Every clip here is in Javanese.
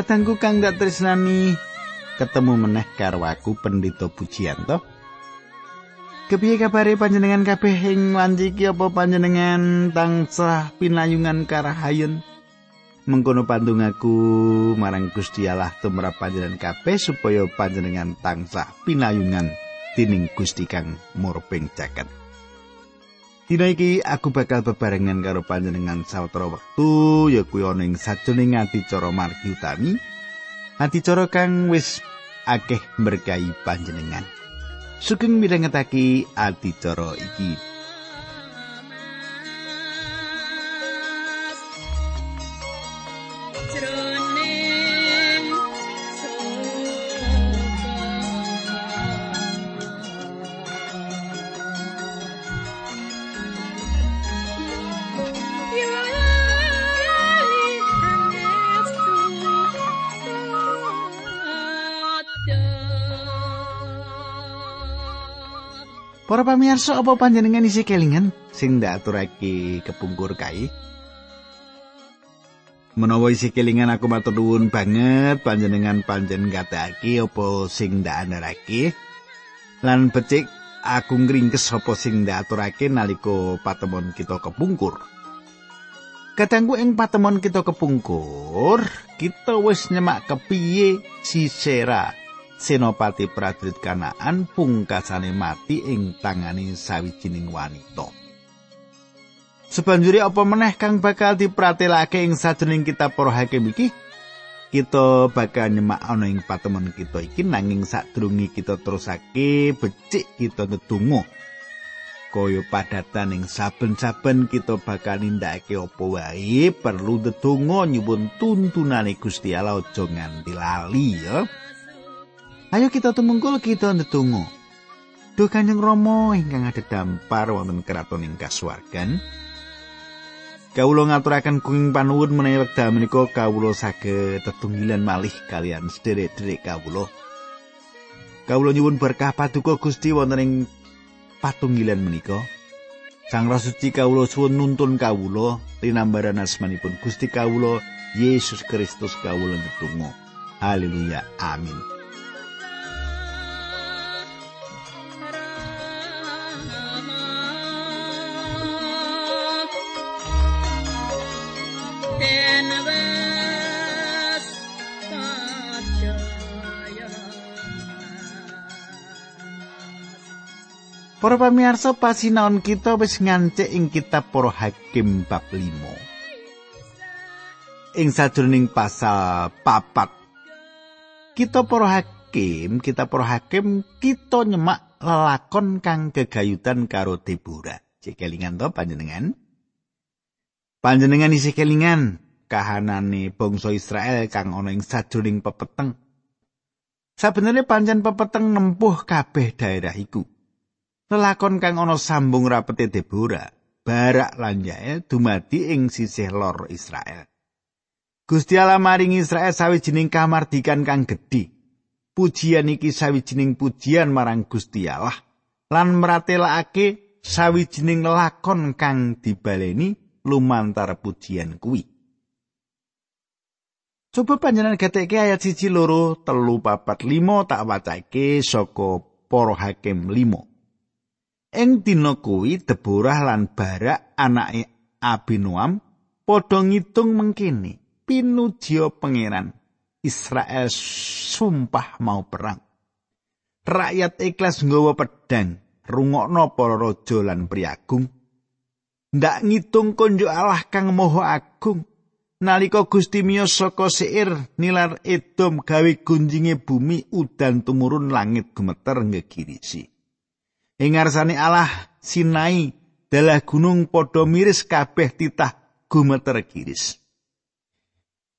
Katangku kang dak tresnani ketemu meneh karo aku Pendito Pujianto. Kepiye kabare panjenengan kabeh ing wanci iki apa panjenengan tansah pinayungan karahayun? Mengkono pandungaku marang Gusti Allah tumrap panjenengan kabeh supaya panjenengan tansah pinayungan tining Gusti kang murbeng jagat. Dina iki aku bakal bebarengan karo panjenengan sawetara wektu ya kuwi ana ing sajroning adicara margi utami. Adicara kang wis akeh berkahi panjenengan. Sugeng midhangetake adicara iki. Pamirsa apa panjenengan isi kelingan sing ndak kepungkur kae? Menawa isi kelingan aku matur nuwun banget panjenengan panjen gatake apa sing ndak andharake. Lan becik aku ngringkes apa sing ndak aturake nalika patemon kita kepungkur. Katanggu ing patemon kita kepungkur, kita wis nyemak kepiye si Sera senopati prajurit kanaan pungkasane mati ing tangane sawijining wanita. Sebanjuri apa meneh kang bakal dipratelake ing sajroning kitab para hakim iki? Kita bakal nyemak ana ing patemon kita iki nanging sadurunge kita terusake becik kita ndedonga. Kaya padatan ing saben-saben kita bakal nindakake apa wae perlu ndedonga nyuwun tuntunane Gusti Allah aja nganti lali ya. Ayo kita tumungkul kita ndedonga. Duh Kanjeng Rama ingkang ada dampar wonten kraton ing kasuwargan. Kawula ngaturaken kuing panuwun menawi wekdal menika kawula saged tetunggilan malih kalian sederek-sederek kawula. Kawula nyuwun berkah paduka Gusti wonten ing patunggilan menika. Sang Rasuci kawula suwun nuntun kawula linambaran asmanipun Gusti kawula Yesus Kristus kawula ndedonga. Haleluya. Amin. Pamirsa pasinaon kita wis ngancik ing kitab Para Hakim bab 5. Ing sajroning pasal papat kita para hakim, kita para hakim kita nyemak lelakon kang gegayutan karo Deborah. Cek kelingan to panjenengan? Panjenengan isi kelingan kahanane bangsa Israel kang ana ing sajroning pepeteng. Sabenere pancen pepeteng nempuh kabeh daerah iku. Lelakon kang ana sambung rapete Deborah, Barak lan Yael dumadi ing sisih lor Israel. Gusti Allah maring Israel sawijining kamardikan kang gedhe. Pujian iki sawijining pujian marang Gusti Allah lan mratelakake sawijining lakon kang dibaleni lumantar pujian kuwi. Coba panjenengan gateke ayat siji loro telu papat limo tak wacake saka para hakim limo. Ing dina kuwi Deborah lan Barak anake Abinoam padha ngitung mengkene pinujia pangeran Israel sumpah mau perang. Rakyat ikhlas nggawa pedang, rungokno para raja lan priagung. Ndak ngitung konjo Allah kang moho agung. Nalika Gusti miyos saka Seir nilar Edom gawe gunjinge bumi udan tumurun langit gemeter ngegirisi. Ing ngarsane Allah Sinai dalah gunung padha miris kabeh titah gumeter giris.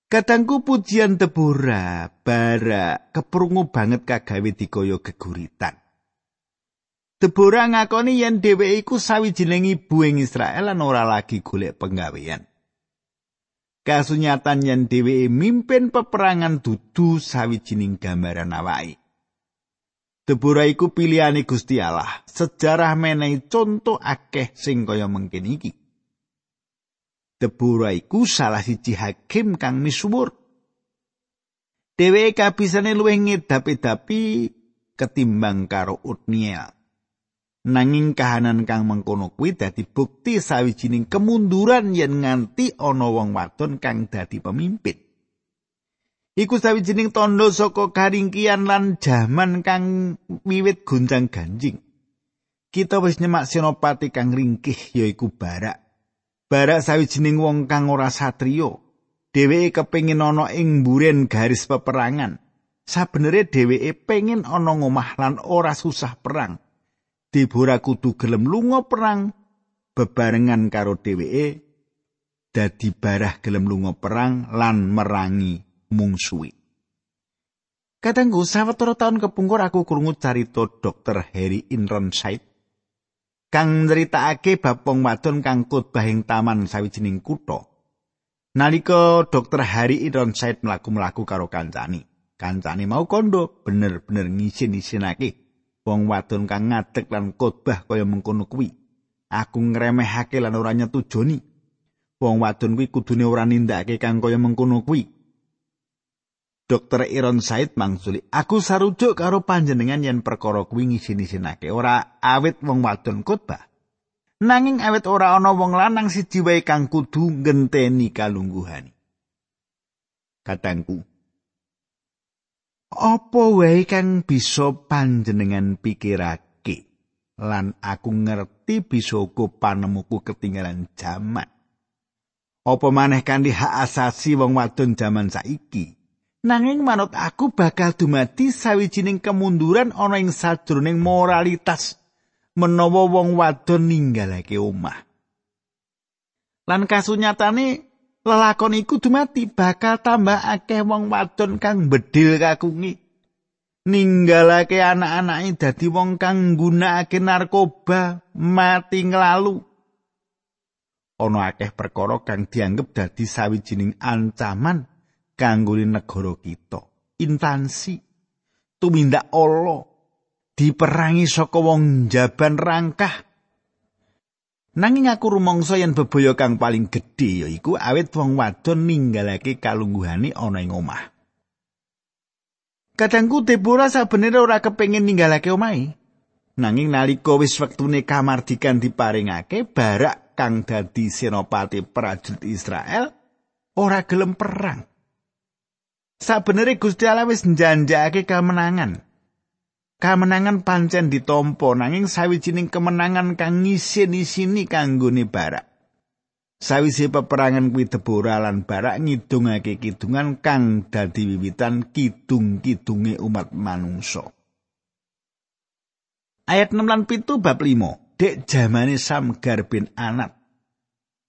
Kadangku pujian Deborah bara keprungu banget kagawe dikaya geguritan. Deborah ngakoni yen dheweke iku sawijining ibu ing Israel lan ora lagi golek penggawean. Kasunyatan yen dheweke mimpin peperangan dudu sawijining gambaran awake. Deborah iku pilihane Gusti Allah. Sejarah menehi contoh akeh sing kaya mengkin iki. Deborah iku salah siji hakim kang misuwur. Dheweke kabisane luwih ngedapi-dapi ketimbang karo Utniel. Nanging kahanan kang mengkono kuwi dadi bukti sawijining kemunduran yen nganti ana wong wadon kang dadi pemimpin. Iku sawijining tondo saka karingkian lan jaman kang wiwit gonjang ganjing. Kita wis nyemak senopati kang ringkih yaiku Barak. Barak sawijining wong kang ora satriya. Dheweke kepengin ana ing mburen garis peperangan. Sabenere dheweke pengin ana ngomah lan ora susah perang. Debora kudu gelem lunga perang bebarengan karo dheweke dadi barah gelem lunga perang lan merangi mungsuhi. Kadangku sawetara taun kepungkur aku krungu carita Dr. Harry Inronside kang nyritakake bab wong wadon kang khotbah ing taman sawijining kutha. Nalika Dr. Harry Ironside mlaku-mlaku karo kancani, kancani mau kondo bener-bener ngisin-isinake wong wadon kang ngadeg lan khotbah kaya mengkono kuwi. Aku ngremehake lan ora nyetujoni. Wong wadon kuwi kudune ora nindakake kang kaya mengkono kuwi. Dr. Ironside mangsuli, aku sarujuk karo panjenengan yen perkara kuwi ngisin-isinake ora awit wong wadon khotbah. nanging awet ora ana wong lanang siji wae kang kudu ngenteni kalungguhan. Katangku. Apa wae kang bisa panjenengan pikirake lan aku ngerti bisa uga panemuku ketinggalan jaman. Apa maneh kanthi hak asasi wong wadon jaman saiki? Nanging manut aku bakal dumati sawijining kemunduran ana ing sajroning moralitas menawa wong wadon ninggalake omah. Lan kasunyatane lelakon iku dumati bakal tambah akeh wong wadon kang bedil kakungi. Ninggalake anak-anake dadi wong kang nggunakake narkoba mati nglalu. Ana akeh perkara kang dianggep dadi sawijining ancaman kanggo negara kita. Intansi tumindak Allah diperangi saka wong jaban rangkah. Nanging aku rumangsa yen bebaya kang paling gedhe yaiku awit wong wadon ninggalake kalungguhane ana ing omah. Kadangku Deborah sabenere ora kepengin ninggalake omahe. Nanging nalika wis wektune kamardikan diparingake, Barak kang dadi senopati prajurit Israel ora gelem perang. Sabenere Gusti Allah wis njanjakake kemenangan. Kamenangan pancen ditompo nanging sawijining kemenangan kang ngisin-isini kanggone Barak. Sawise peperangan kuwi Deborah lan Barak ngidungake kidungan kang dadi wiwitan kidung-kidunge umat manungsa. Ayat 6 lan 7 bab 5. Dek jamane Samgar bin Anat.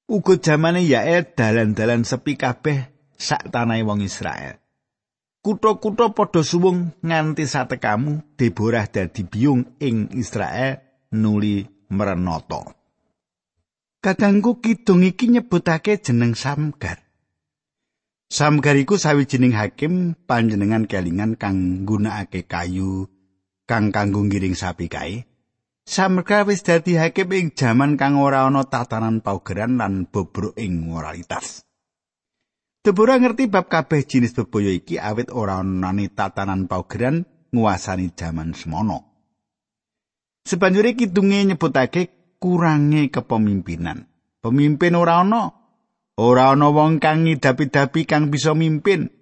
Uga jamane Yael dalan-dalan sepi kabeh sak tanahe wong Israel. Kutha-kutha padha suwung nganti satekamu Deborah dadi biyung ing Israel nuli merenata. Kadangku kidung iki nyebutake jeneng Samgar. Samgar iku sawijining hakim panjenengan kelingan kang nggunakake kayu kang kanggo ngiring sapi kae. Samgar wis dadi hakim ing jaman kang ora ana tatanan paugeran lan bobrok ing moralitas. Deborah ngerti bab kabeh jinis bebaya iki awit ora anane tatanan paugeran nguasani jaman semono. Sebanjure kidunge nyebutake kurange kepemimpinan. Pemimpin ora ana. Ora ana wong kang ngidapi-dapi kang bisa mimpin.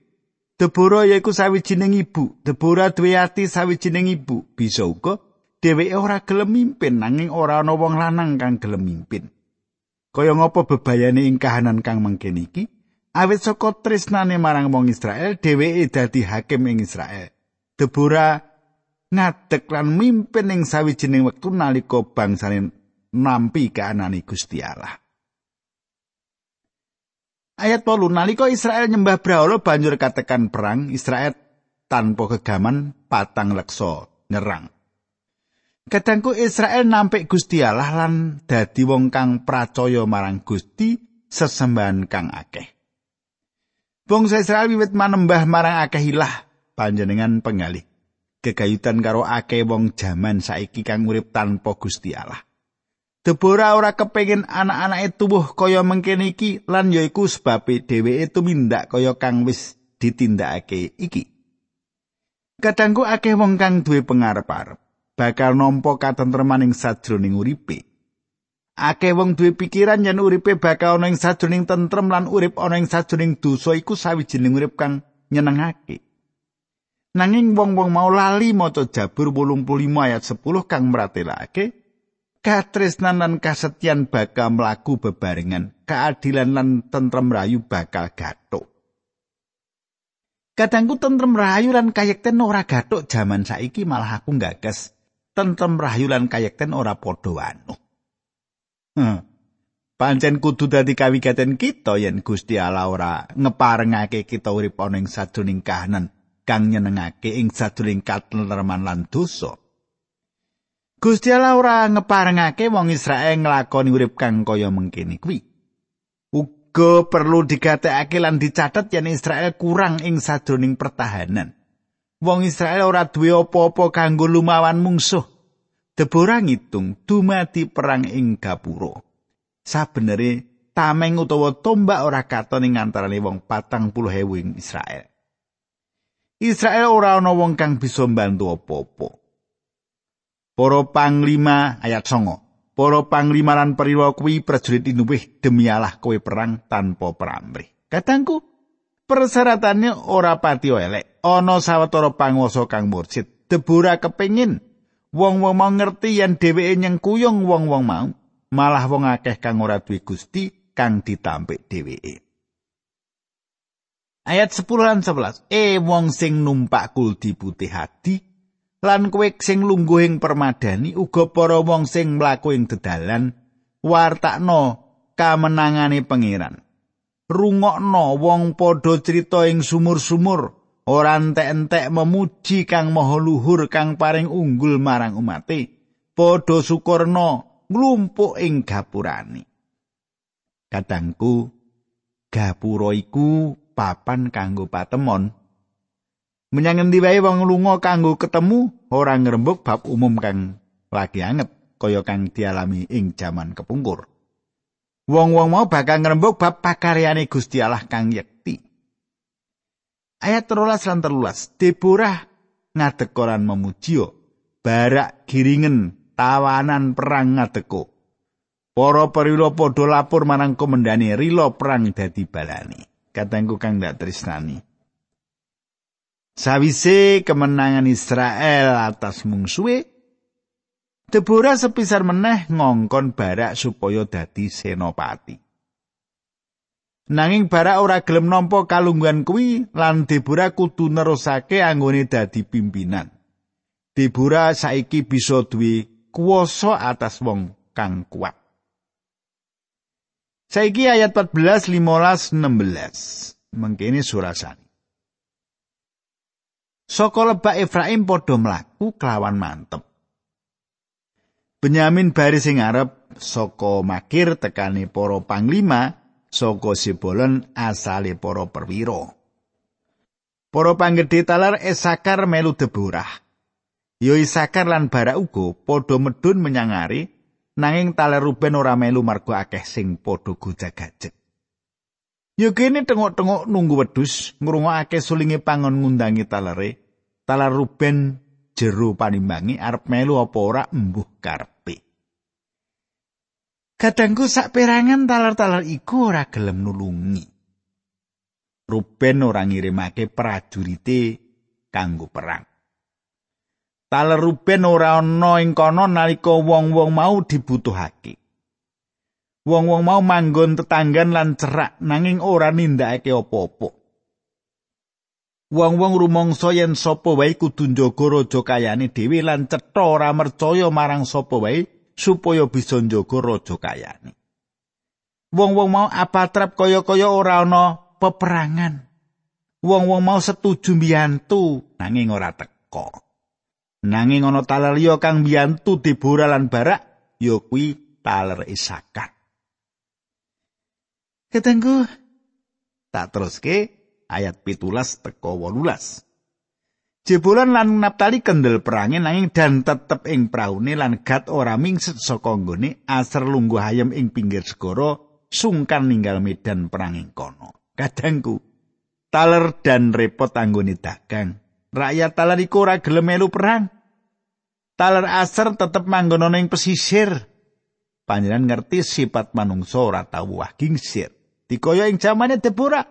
Deborah yaiku sawijining ibu. Deborah duwe ati sawijining ibu. Bisa uga dheweke ora gelem mimpin nanging ora ana wong lanang kang gelem mimpin. Kaya ngapa bebayane ing kahanan kang mangken iki? Awit saka tresnane marang wong Israel dheweke dadi hakim ing Israel. Deborah ngadeg lan mimpin ing sawijining wektu nalika bangsane nampi kaanane Gusti Allah. Ayat 8 nalika Israel nyembah Brahala banjur katekan perang Israel tanpa kegaman patang leksa nyerang. Kadangku Israel nampik Gusti Allah lan dadi wong kang pracaya marang Gusti sesembahan kang akeh. Bangsa Israel wiwit manembah marang akeh ilah panjenengan pengalih. Gegayutan karo akeh wong jaman saiki kang urip tanpa Gusti Allah. Deborah ora kepengin anak-anake tubuh kaya mengkene iki lan yaiku sebabe dheweke tumindak kaya kang wis ditindakake iki. Kadangku akeh wong kang duwe pengarep-arep bakal nampa katentreman ing sajroning uripe. Akeh wong duwe pikiran yen uripe bakal ana ing sajroning tentrem lan urip ana ing sajroning dosa iku sawijining urip kang nyenengake. Nanging wong-wong mau lali maca Jabur 85 ayat 10 kang mratelake katresnan lan kasetyan bakal mlaku bebarengan, keadilan lan tentrem rayu bakal gathuk. Kadangku tentrem rayu lan kayekten ora gathuk jaman saiki malah aku gagas tentrem rayu lan kayekten ora padha wanu. Hmm. Pancen kudu dadi kawigaten kita yen Gusti Allah ora ngeparengake kita urip ana ing sajroning kahanan kang nyenengake ing sadurunge katentreman lan dosa. Gusti Allah ora ngeparengake wong Israel nglakoni urip kang kaya mengkene kuwi. Uga perlu digatekake lan dicatet yen Israel kurang ing sadurunge pertahanan. Wong Israel ora duwe apa-apa kanggo lumawan mungsuh. Deborah ngitung dumadi perang ing gapura. Sabenere tameng utawa tombak ora katon ing antarané wong patang puluh ing Israel. Israel ora ana wong kang bisa mbantu apa-apa. Para panglima ayat 9. Para panglima lan perwira kuwi prajurit inuwih demi Allah kowe perang tanpa pramrih. Katangku, persyaratannya ora pati elek. Ana sawetara panguwasa kang mursid. Debora kepengin wong-wong mau ngerti yen dheweke nyengkuyung wong-wong mau, malah wong akeh kang ora duwe Gusti kang ditampik dheweke. Ayat 10 lan 11. E wong sing numpak kuldi putih hati lan kowe sing lungguh ing permadani uga para wong sing mlaku ing dedalan wartakno kamenangane pangeran. Rungokno wong padha crita ing sumur-sumur ora entek-entek memuji kang maha luhur kang paring unggul marang umate. Padha syukurna nglumpuk ing gapurane. Kadangku gapura iku papan kanggo patemon. Menyang endi wae wong lunga kanggo ketemu ora ngrembug bab umum kang lagi anget kaya kang dialami ing jaman kepungkur. Wong-wong mau bakal ngrembug bab pakaryane Gusti Allah kang yekti. Ayat terulas lan terulas, Deborah ngadekoran memujio, barak giringen tawanan perang ngadeko. Para perwira padha lapor marang komendane rilo perang dadi balani. katangku kang dak tresnani. Sawise kemenangan Israel atas mungsuhe, Deborah sepisar meneh ngongkon Barak supaya dadi senopati. Nanging Barak ora gelem nampa kalungguhan kuwi lan Deborah kudu nerusake anggone dadi pimpinan. Deborah saiki bisa duwe kuwasa atas wong kang kuat. Saiki ayat 14, 15, 16. Mengkini surasani. Soko lebak Efraim podo mlaku kelawan mantep. Benyamin baris sing arep saka makir tekane para panglima saka Sibolon asale para perwira. Para panggede talar Esakar melu deborah. Yo Isakar lan Barak uga padha medun menyang nanging taler Ruben ora melu margo akeh sing padha gojag-gajeg. Yo kene tengok-tengok nunggu wedhus ngrungokake sulinge pangon ngundangi talere. Taler Ruben jero panimbangi arep melu apa ora embuh karepe. Kadangku sak perangan taler-taler iku ora gelem nulungi. Ruben ora ngirimake prajurite kanggo perang. Taler Ruben ora ana ing kono nalika wong-wong mau dibutuhake. Wong-wong mau manggon tetanggan lan cerak nanging ora nindakake apa-apa. Wong-wong rumangsa yen sapa wae kudu njaga raja kayane dhewe lan cetha ora mercaya marang sapa wae supaya bisa njaga raja kayane. Wong-wong mau apatrap kaya-kaya ora ana peperangan. Wong-wong mau setuju mbiyantu nanging ora teka. Nanging ana taler liya kang mbiyantu Deborah lan Barak, ya kuwi taler Isakar. Ketengku tak teruske ayat pitulas teko wolulas. Jebolan lan Naptali kendel perangi nanging dan tetep ing praune lan gat ora mingset saka nggone aser lungguh ayam ing pinggir segara sungkan ninggal medan perang ing kono. Kadangku taler dan repot anggone dagang Rakyat taler iku ora gelem melu perang. Taler aser tetep manggon ana ing pesisir. Panjenengan ngerti sifat manungsa ora tau wah gingsir. Dikaya ing jamane Deborah.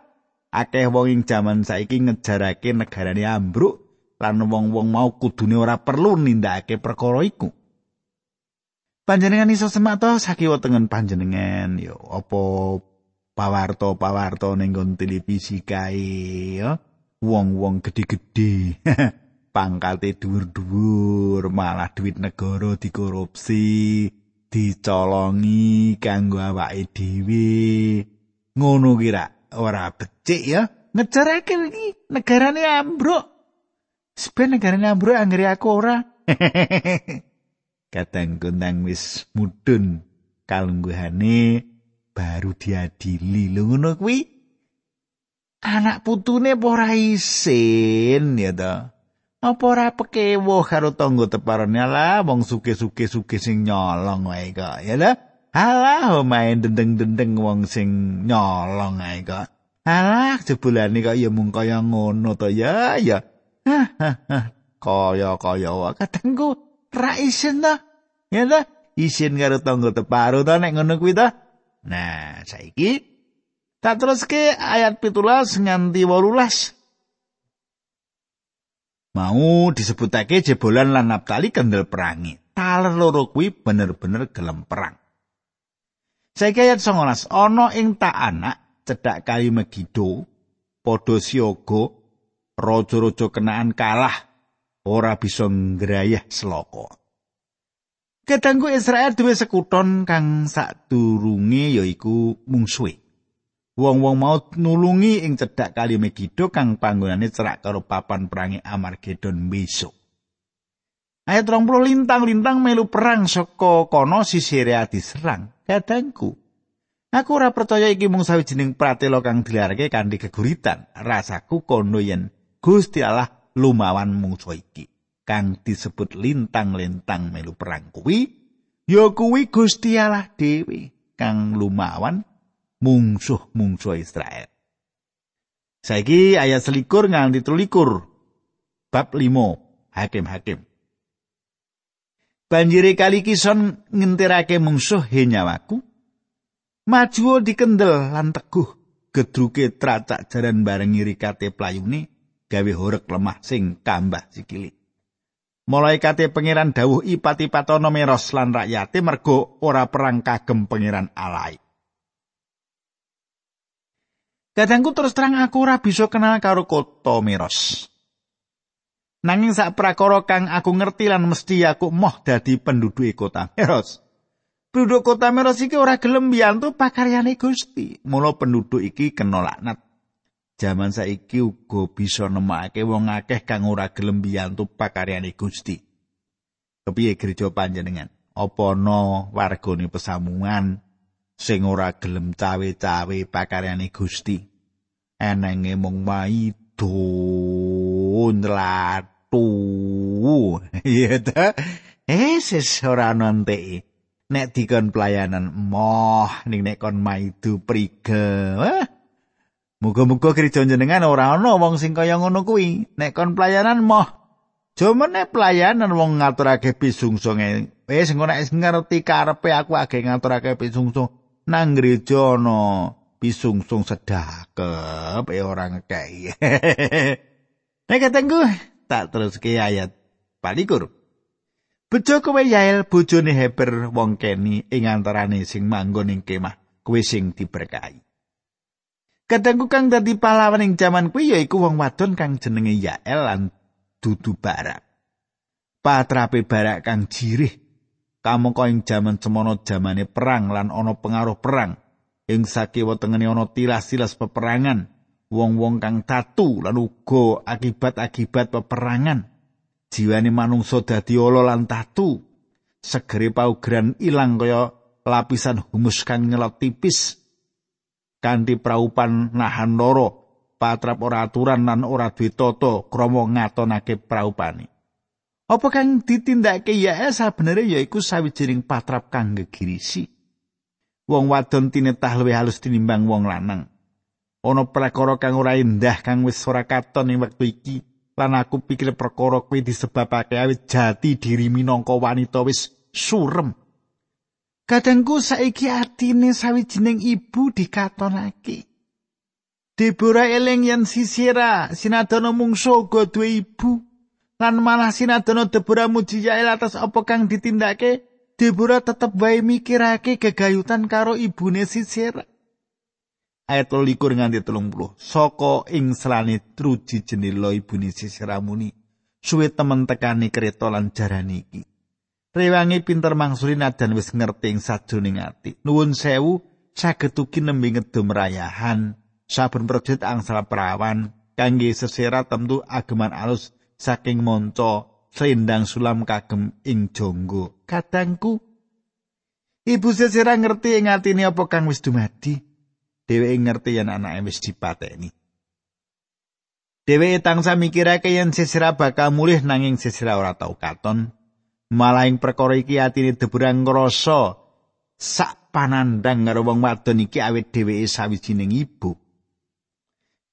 Akeh wong ing jaman saiki ngejarake negarane ambruk lan wong-wong mau kudune ora perlu nindakake perkara iku. Panjenengan iso semak to? Sakiwa tengen panjenengan. Yo apa pawarto-pawarto ning televisi kae yo wong-wong gedhe-gedhe. Pangkate dhuwur-dhuwur malah duit negara dikorupsi dicolongi kanggo awake dhewe. Ngono kira ora becik ya. Ngejarake iki negarane ambruk sebenarnya negarane ambruk anggere aku ora? Kadang kundang wis mudun kalungguhane baru diadili. Lho ngono kuwi? Anak putune apa ora isin ya to apa ora pekewo karo tangga teparane? Lah wong suke-suke suke sing nyolong wae kok ya lho alah main dendeng-dendeng wong sing nyolong ae kok. Alah jebulane kok ya mung kaya ngono to ya ya kaya kaya wae katengku ra isin to ya to isin karo tangga teparo to nek ngono kuwi to nah saiki Tak teruske ayat pitulas nganti wolulas. Mau disebutake jebolan lan naptali kendel perangi. Taler loro kuwi bener-bener gelem perang. Saiki ayat 19, ana ing tak anak cedhak kali Megido, padha siaga raja-raja kenaan kalah ora bisa ngrayah seloko. Kedangku Israel duwe sekuton kang sadurunge yaiku mungsuhe. Wong-wong mau nulungi ing cedhak kali Megido kang panggonane cerak karo papan perangi Amargedon besok. Ayat 20 lintang-lintang melu perang saka kono sisirea diserang. Kadangku, aku ora percaya iki mung sawijining pratela kang dilarake kanthi keguritan. Rasaku kono yen Gusti Allah lumawan mungsu iki kang disebut lintang-lintang melu perang kuwi ya kuwi Gusti Allah dhewe kang lumawan mungsuh-mungsuh Israel. Saiki ayat selikur nganti telulikur. Bab limo, hakim-hakim. Banjiri kali kison ngentirake mungsuh he nyawaku. Maju dikendel lan teguh. Gedruke tracak jaran bareng rikate playune gawe horek lemah sing kambah sikili. Mulai kate pangeran dawuh ipati-patono meros lan rakyate mergo ora perang kagem pangeran alai. Kadangku terus terang aku ora bisa kenal karo kota Meros. Nanging sak prakara kang aku ngerti lan mesti aku moh dadi penduduk kota Meros. Penduduk kota Meros iki ora gelem mbiyantu pakaryane Gusti. Mula penduduk iki kena laknat. Jaman saiki uga bisa nemokake wong akeh kang ora gelem mbiyantu pakaryane Gusti. Kepiye gereja panjenengan? Apa ana wargane pesamungan sing ora gelem cawe-cawe pakaryane Gusti? enenge mung maidun latu iya ta eh ses ora nonte nek dikon pelayanan moh ning nek kon maidu priga Muga-muga gereja jenengan ora ana wong sing kaya ngono kuwi. Nek kon pelayanan moh Jomene pelayanan wong ngaturake pisungsung eh sing ora ngerti karepe aku age ngaturake pisungsung nang gereja ana pisungsung sedakep e ora ngekei. Nek katengku tak terus ke ayat palikur. Bejo kowe Yael bojone Heber wong keni ing antarane sing manggon ing kemah kowe sing diberkahi. Katengku kang dadi pahlawan ing jaman kuwi yaiku wong wadon kang jenenge Yael lan dudu barak. Patrape barak kang jirih kamangka ing jaman semono jamane perang lan ana pengaruh perang. Ing sakiwa tengene ana tilas-tilas peperangan wong-wong kang tatu lan uga akibat-akibat peperangan. Jiwane manungsa dadi ala lan tatu. Segere paugeran ilang kaya lapisan humus kang nyelot tipis kanthi praupan nahan loro patrap ora aturan lan ora duwe tata krama ngatonake praupane apa kang ditindakake ya sabenere yaiku sawijining patrap kang gegirisi wong wadon tinetah luwih halus tinimbang wong lanang. Ana prakara kang ora endah kang wis ora katon ing wektu iki lan aku pikir perkara kuwi disebabake awit jati diri minangka wanita wis surem. Kadangku saiki atine sawijining ibu dikatonake. Debora eling yen sisira sinadana mungsu uga duwe ibu lan malah sinadana Debora muji Yael atas apa kang ditindake Debora tetep wae mikirake gegayutan karo ibune sisira. ayat 23 nganti 30 saka ing selane truji jenela ibune sisiramuni suwe temen tekani kereta lan jarani iki rewangi pinter mangsuli nadan wis ngerti ing sajroning ati nuwun sewu saged ugi nembe ngedum rayahan saben prajurit angsal perawan kangge sesera tentu ageman alus saking monco selendang sulam kagem ing jonggo kadangku Ibu sesera ngerti ing atine apa kang wis dumadi. dheweke ngerti yen anake wis dipateni. Dheweke tangsa mikirake yen sesira bakal mulih nanging sesira ora tau katon. Malah ing perkara iki atine deburang ngrasa sak panandang karo wong wadon iki awit dheweke sawijining ibu.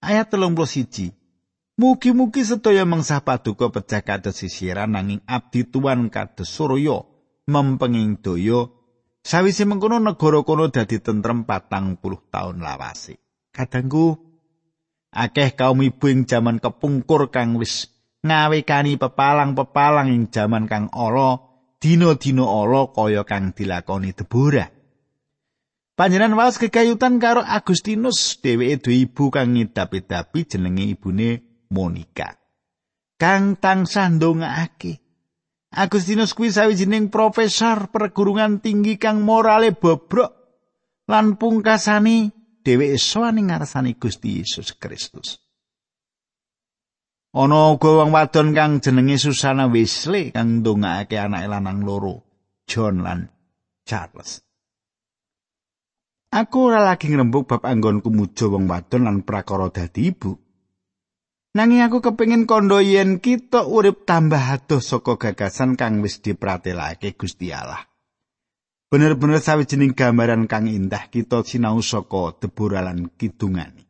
Ayat 31. Mugi-mugi sedaya mengsah paduka pecah kados sisiran nanging abdi tuan kados surya mempenging daya Sawise mengkono negara kono dadi tentrem patang puluh taun lawase. Kadangku akeh kaum ibu ing jaman kepungkur kang wis ngawekani pepalang-pepalang ing jaman kang ala dina-dina ala kaya kang dilakoni Deborah. Panjenan waos kekayutan karo Agustinus dheweke duwe ibu kang ngidap-idapi jenenge ibune Monica. Kang tansah ndongaake Agustinus kuwi sawijining profesor perguruan tinggi kang morale bobrok lan pungkasani dheweke sowan ing ngarsane Gusti Yesus Kristus. Ana uga wong wadon kang jenenge Susana Wesley kang ndongaake anake lanang loro, John lan Charles. Aku ora lagi ngrembug bab anggonku muja wong wadon lan prakara dadi ibu. Nanging aku kepingin kondo yen kita urip tambah adoh saka gagasan kang wis dipratelake Gusti Allah. Bener-bener sawijining gambaran kang indah kita sinau saka deburalan kidungani.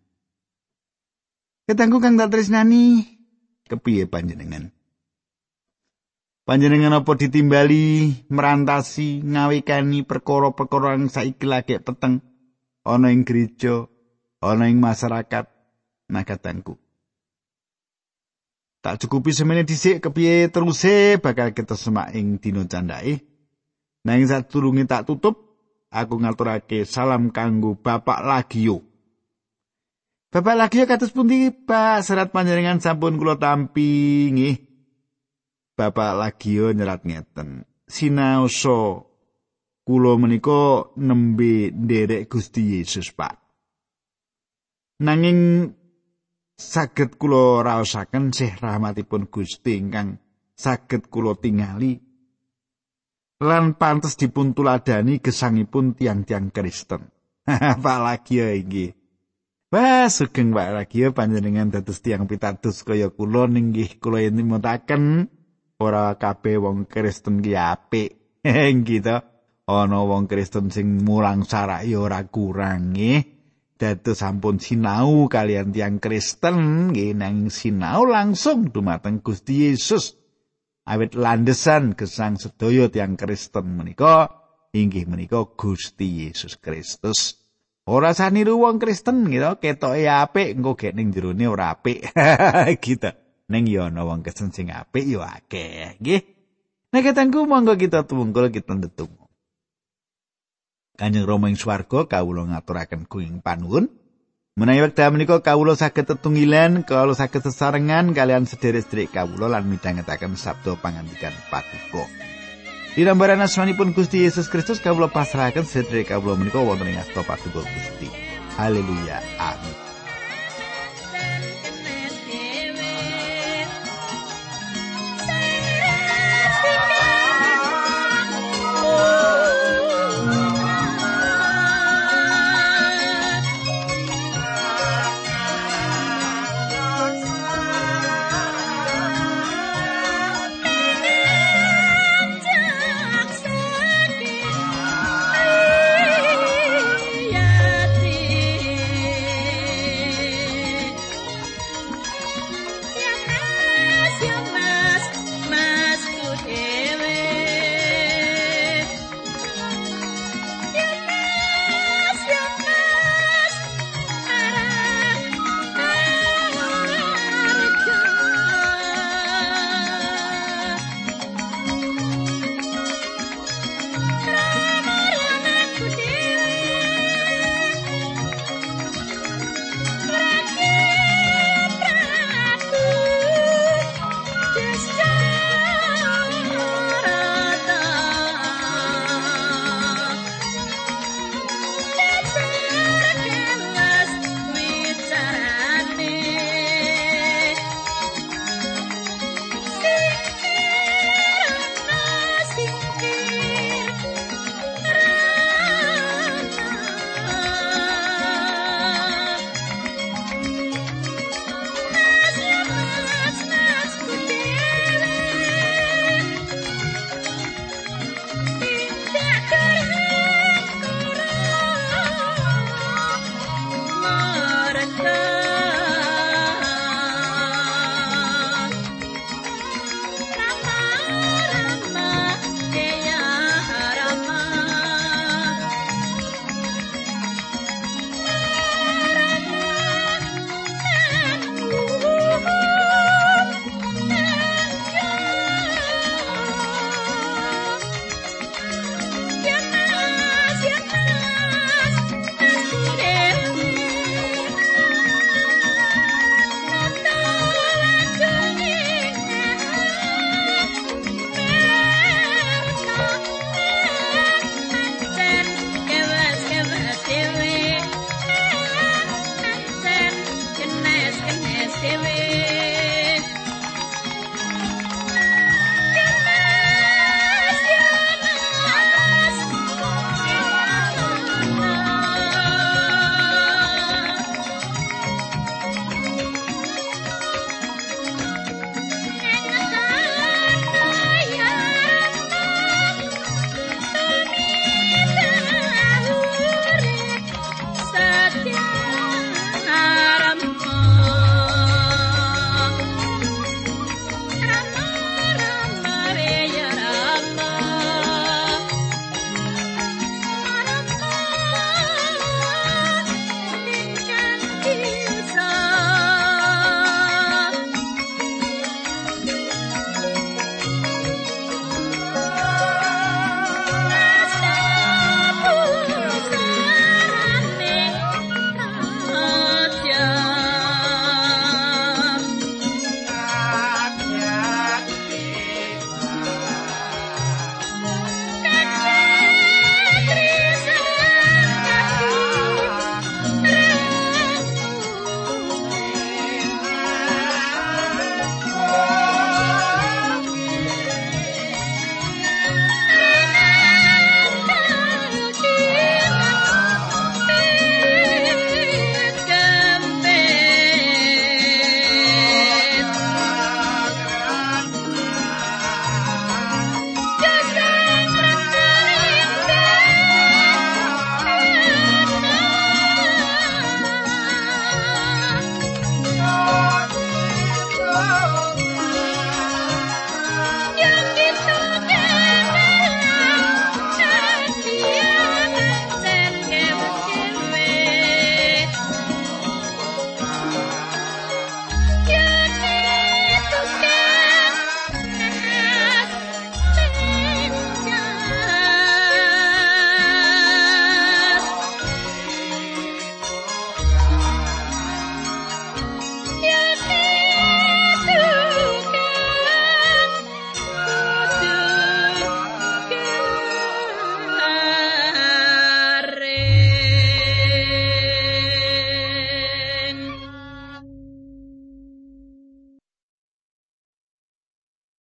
Ketangku kang tak tresnani, kepiye panjenengan? Panjenengan apa ditimbali, merantasi, ngawikani perkara-perkara kang saiki lagi peteng ana ing gereja, ana ing masyarakat, nah katangku. Tak cukupi semene dhisik kepiye teruse bakal kita semak ing dina candhake. Nanging sadurunge tak tutup, aku ngaturake salam kanggo Bapak Lagio. Bapak Lagio kados pundi, Pak? Serat panjenengan sampun kula tampi nggih. Bapak Lagio nyerat ngeten. Sinaosa kula menika nembe nderek Gusti Yesus, Pak. Nanging saged kula raosaken sih rahmatipun Gusti ingkang saged kula tingali lan pantes dipun tuladani gesangipun tiang-tiang Kristen. Pak lagi ya iki. Wah, sugeng Pak lagi ya panjenengan dados tiang pitados kaya kula ninggih kula yen mutaken ora kabeh wong Kristen ki apik. gitu. Ana wong Kristen sing mulang sarak ya ora kurang nggih. dados sampun sinau kalian tiang Kristen nggih nang sinau langsung dumateng Gusti Yesus awit landesan gesang sedaya tiang Kristen menika inggih menika Gusti Yesus Kristus ora saniru wong Kristen gitu ketoke apik engko gek ning jerone ora apik gitu ning yo ana wong Kristen sing apik yo akeh nggih nek ketangku monggo kita tunggu kita ndedonga Kanjeng Rama ing swarga kawula ngaturaken kuing panuwun. Menawi wekdal menika kawula saged tetunggilan, kawula saged sesarengan kalian sederek-sederek kawula lan midhangetaken sabda pangandikan patuko. Dinambaran asmanipun Gusti Yesus Kristus kawula pasrahaken sederek kawula menika wonten ing asta Gusti. Haleluya. Amin.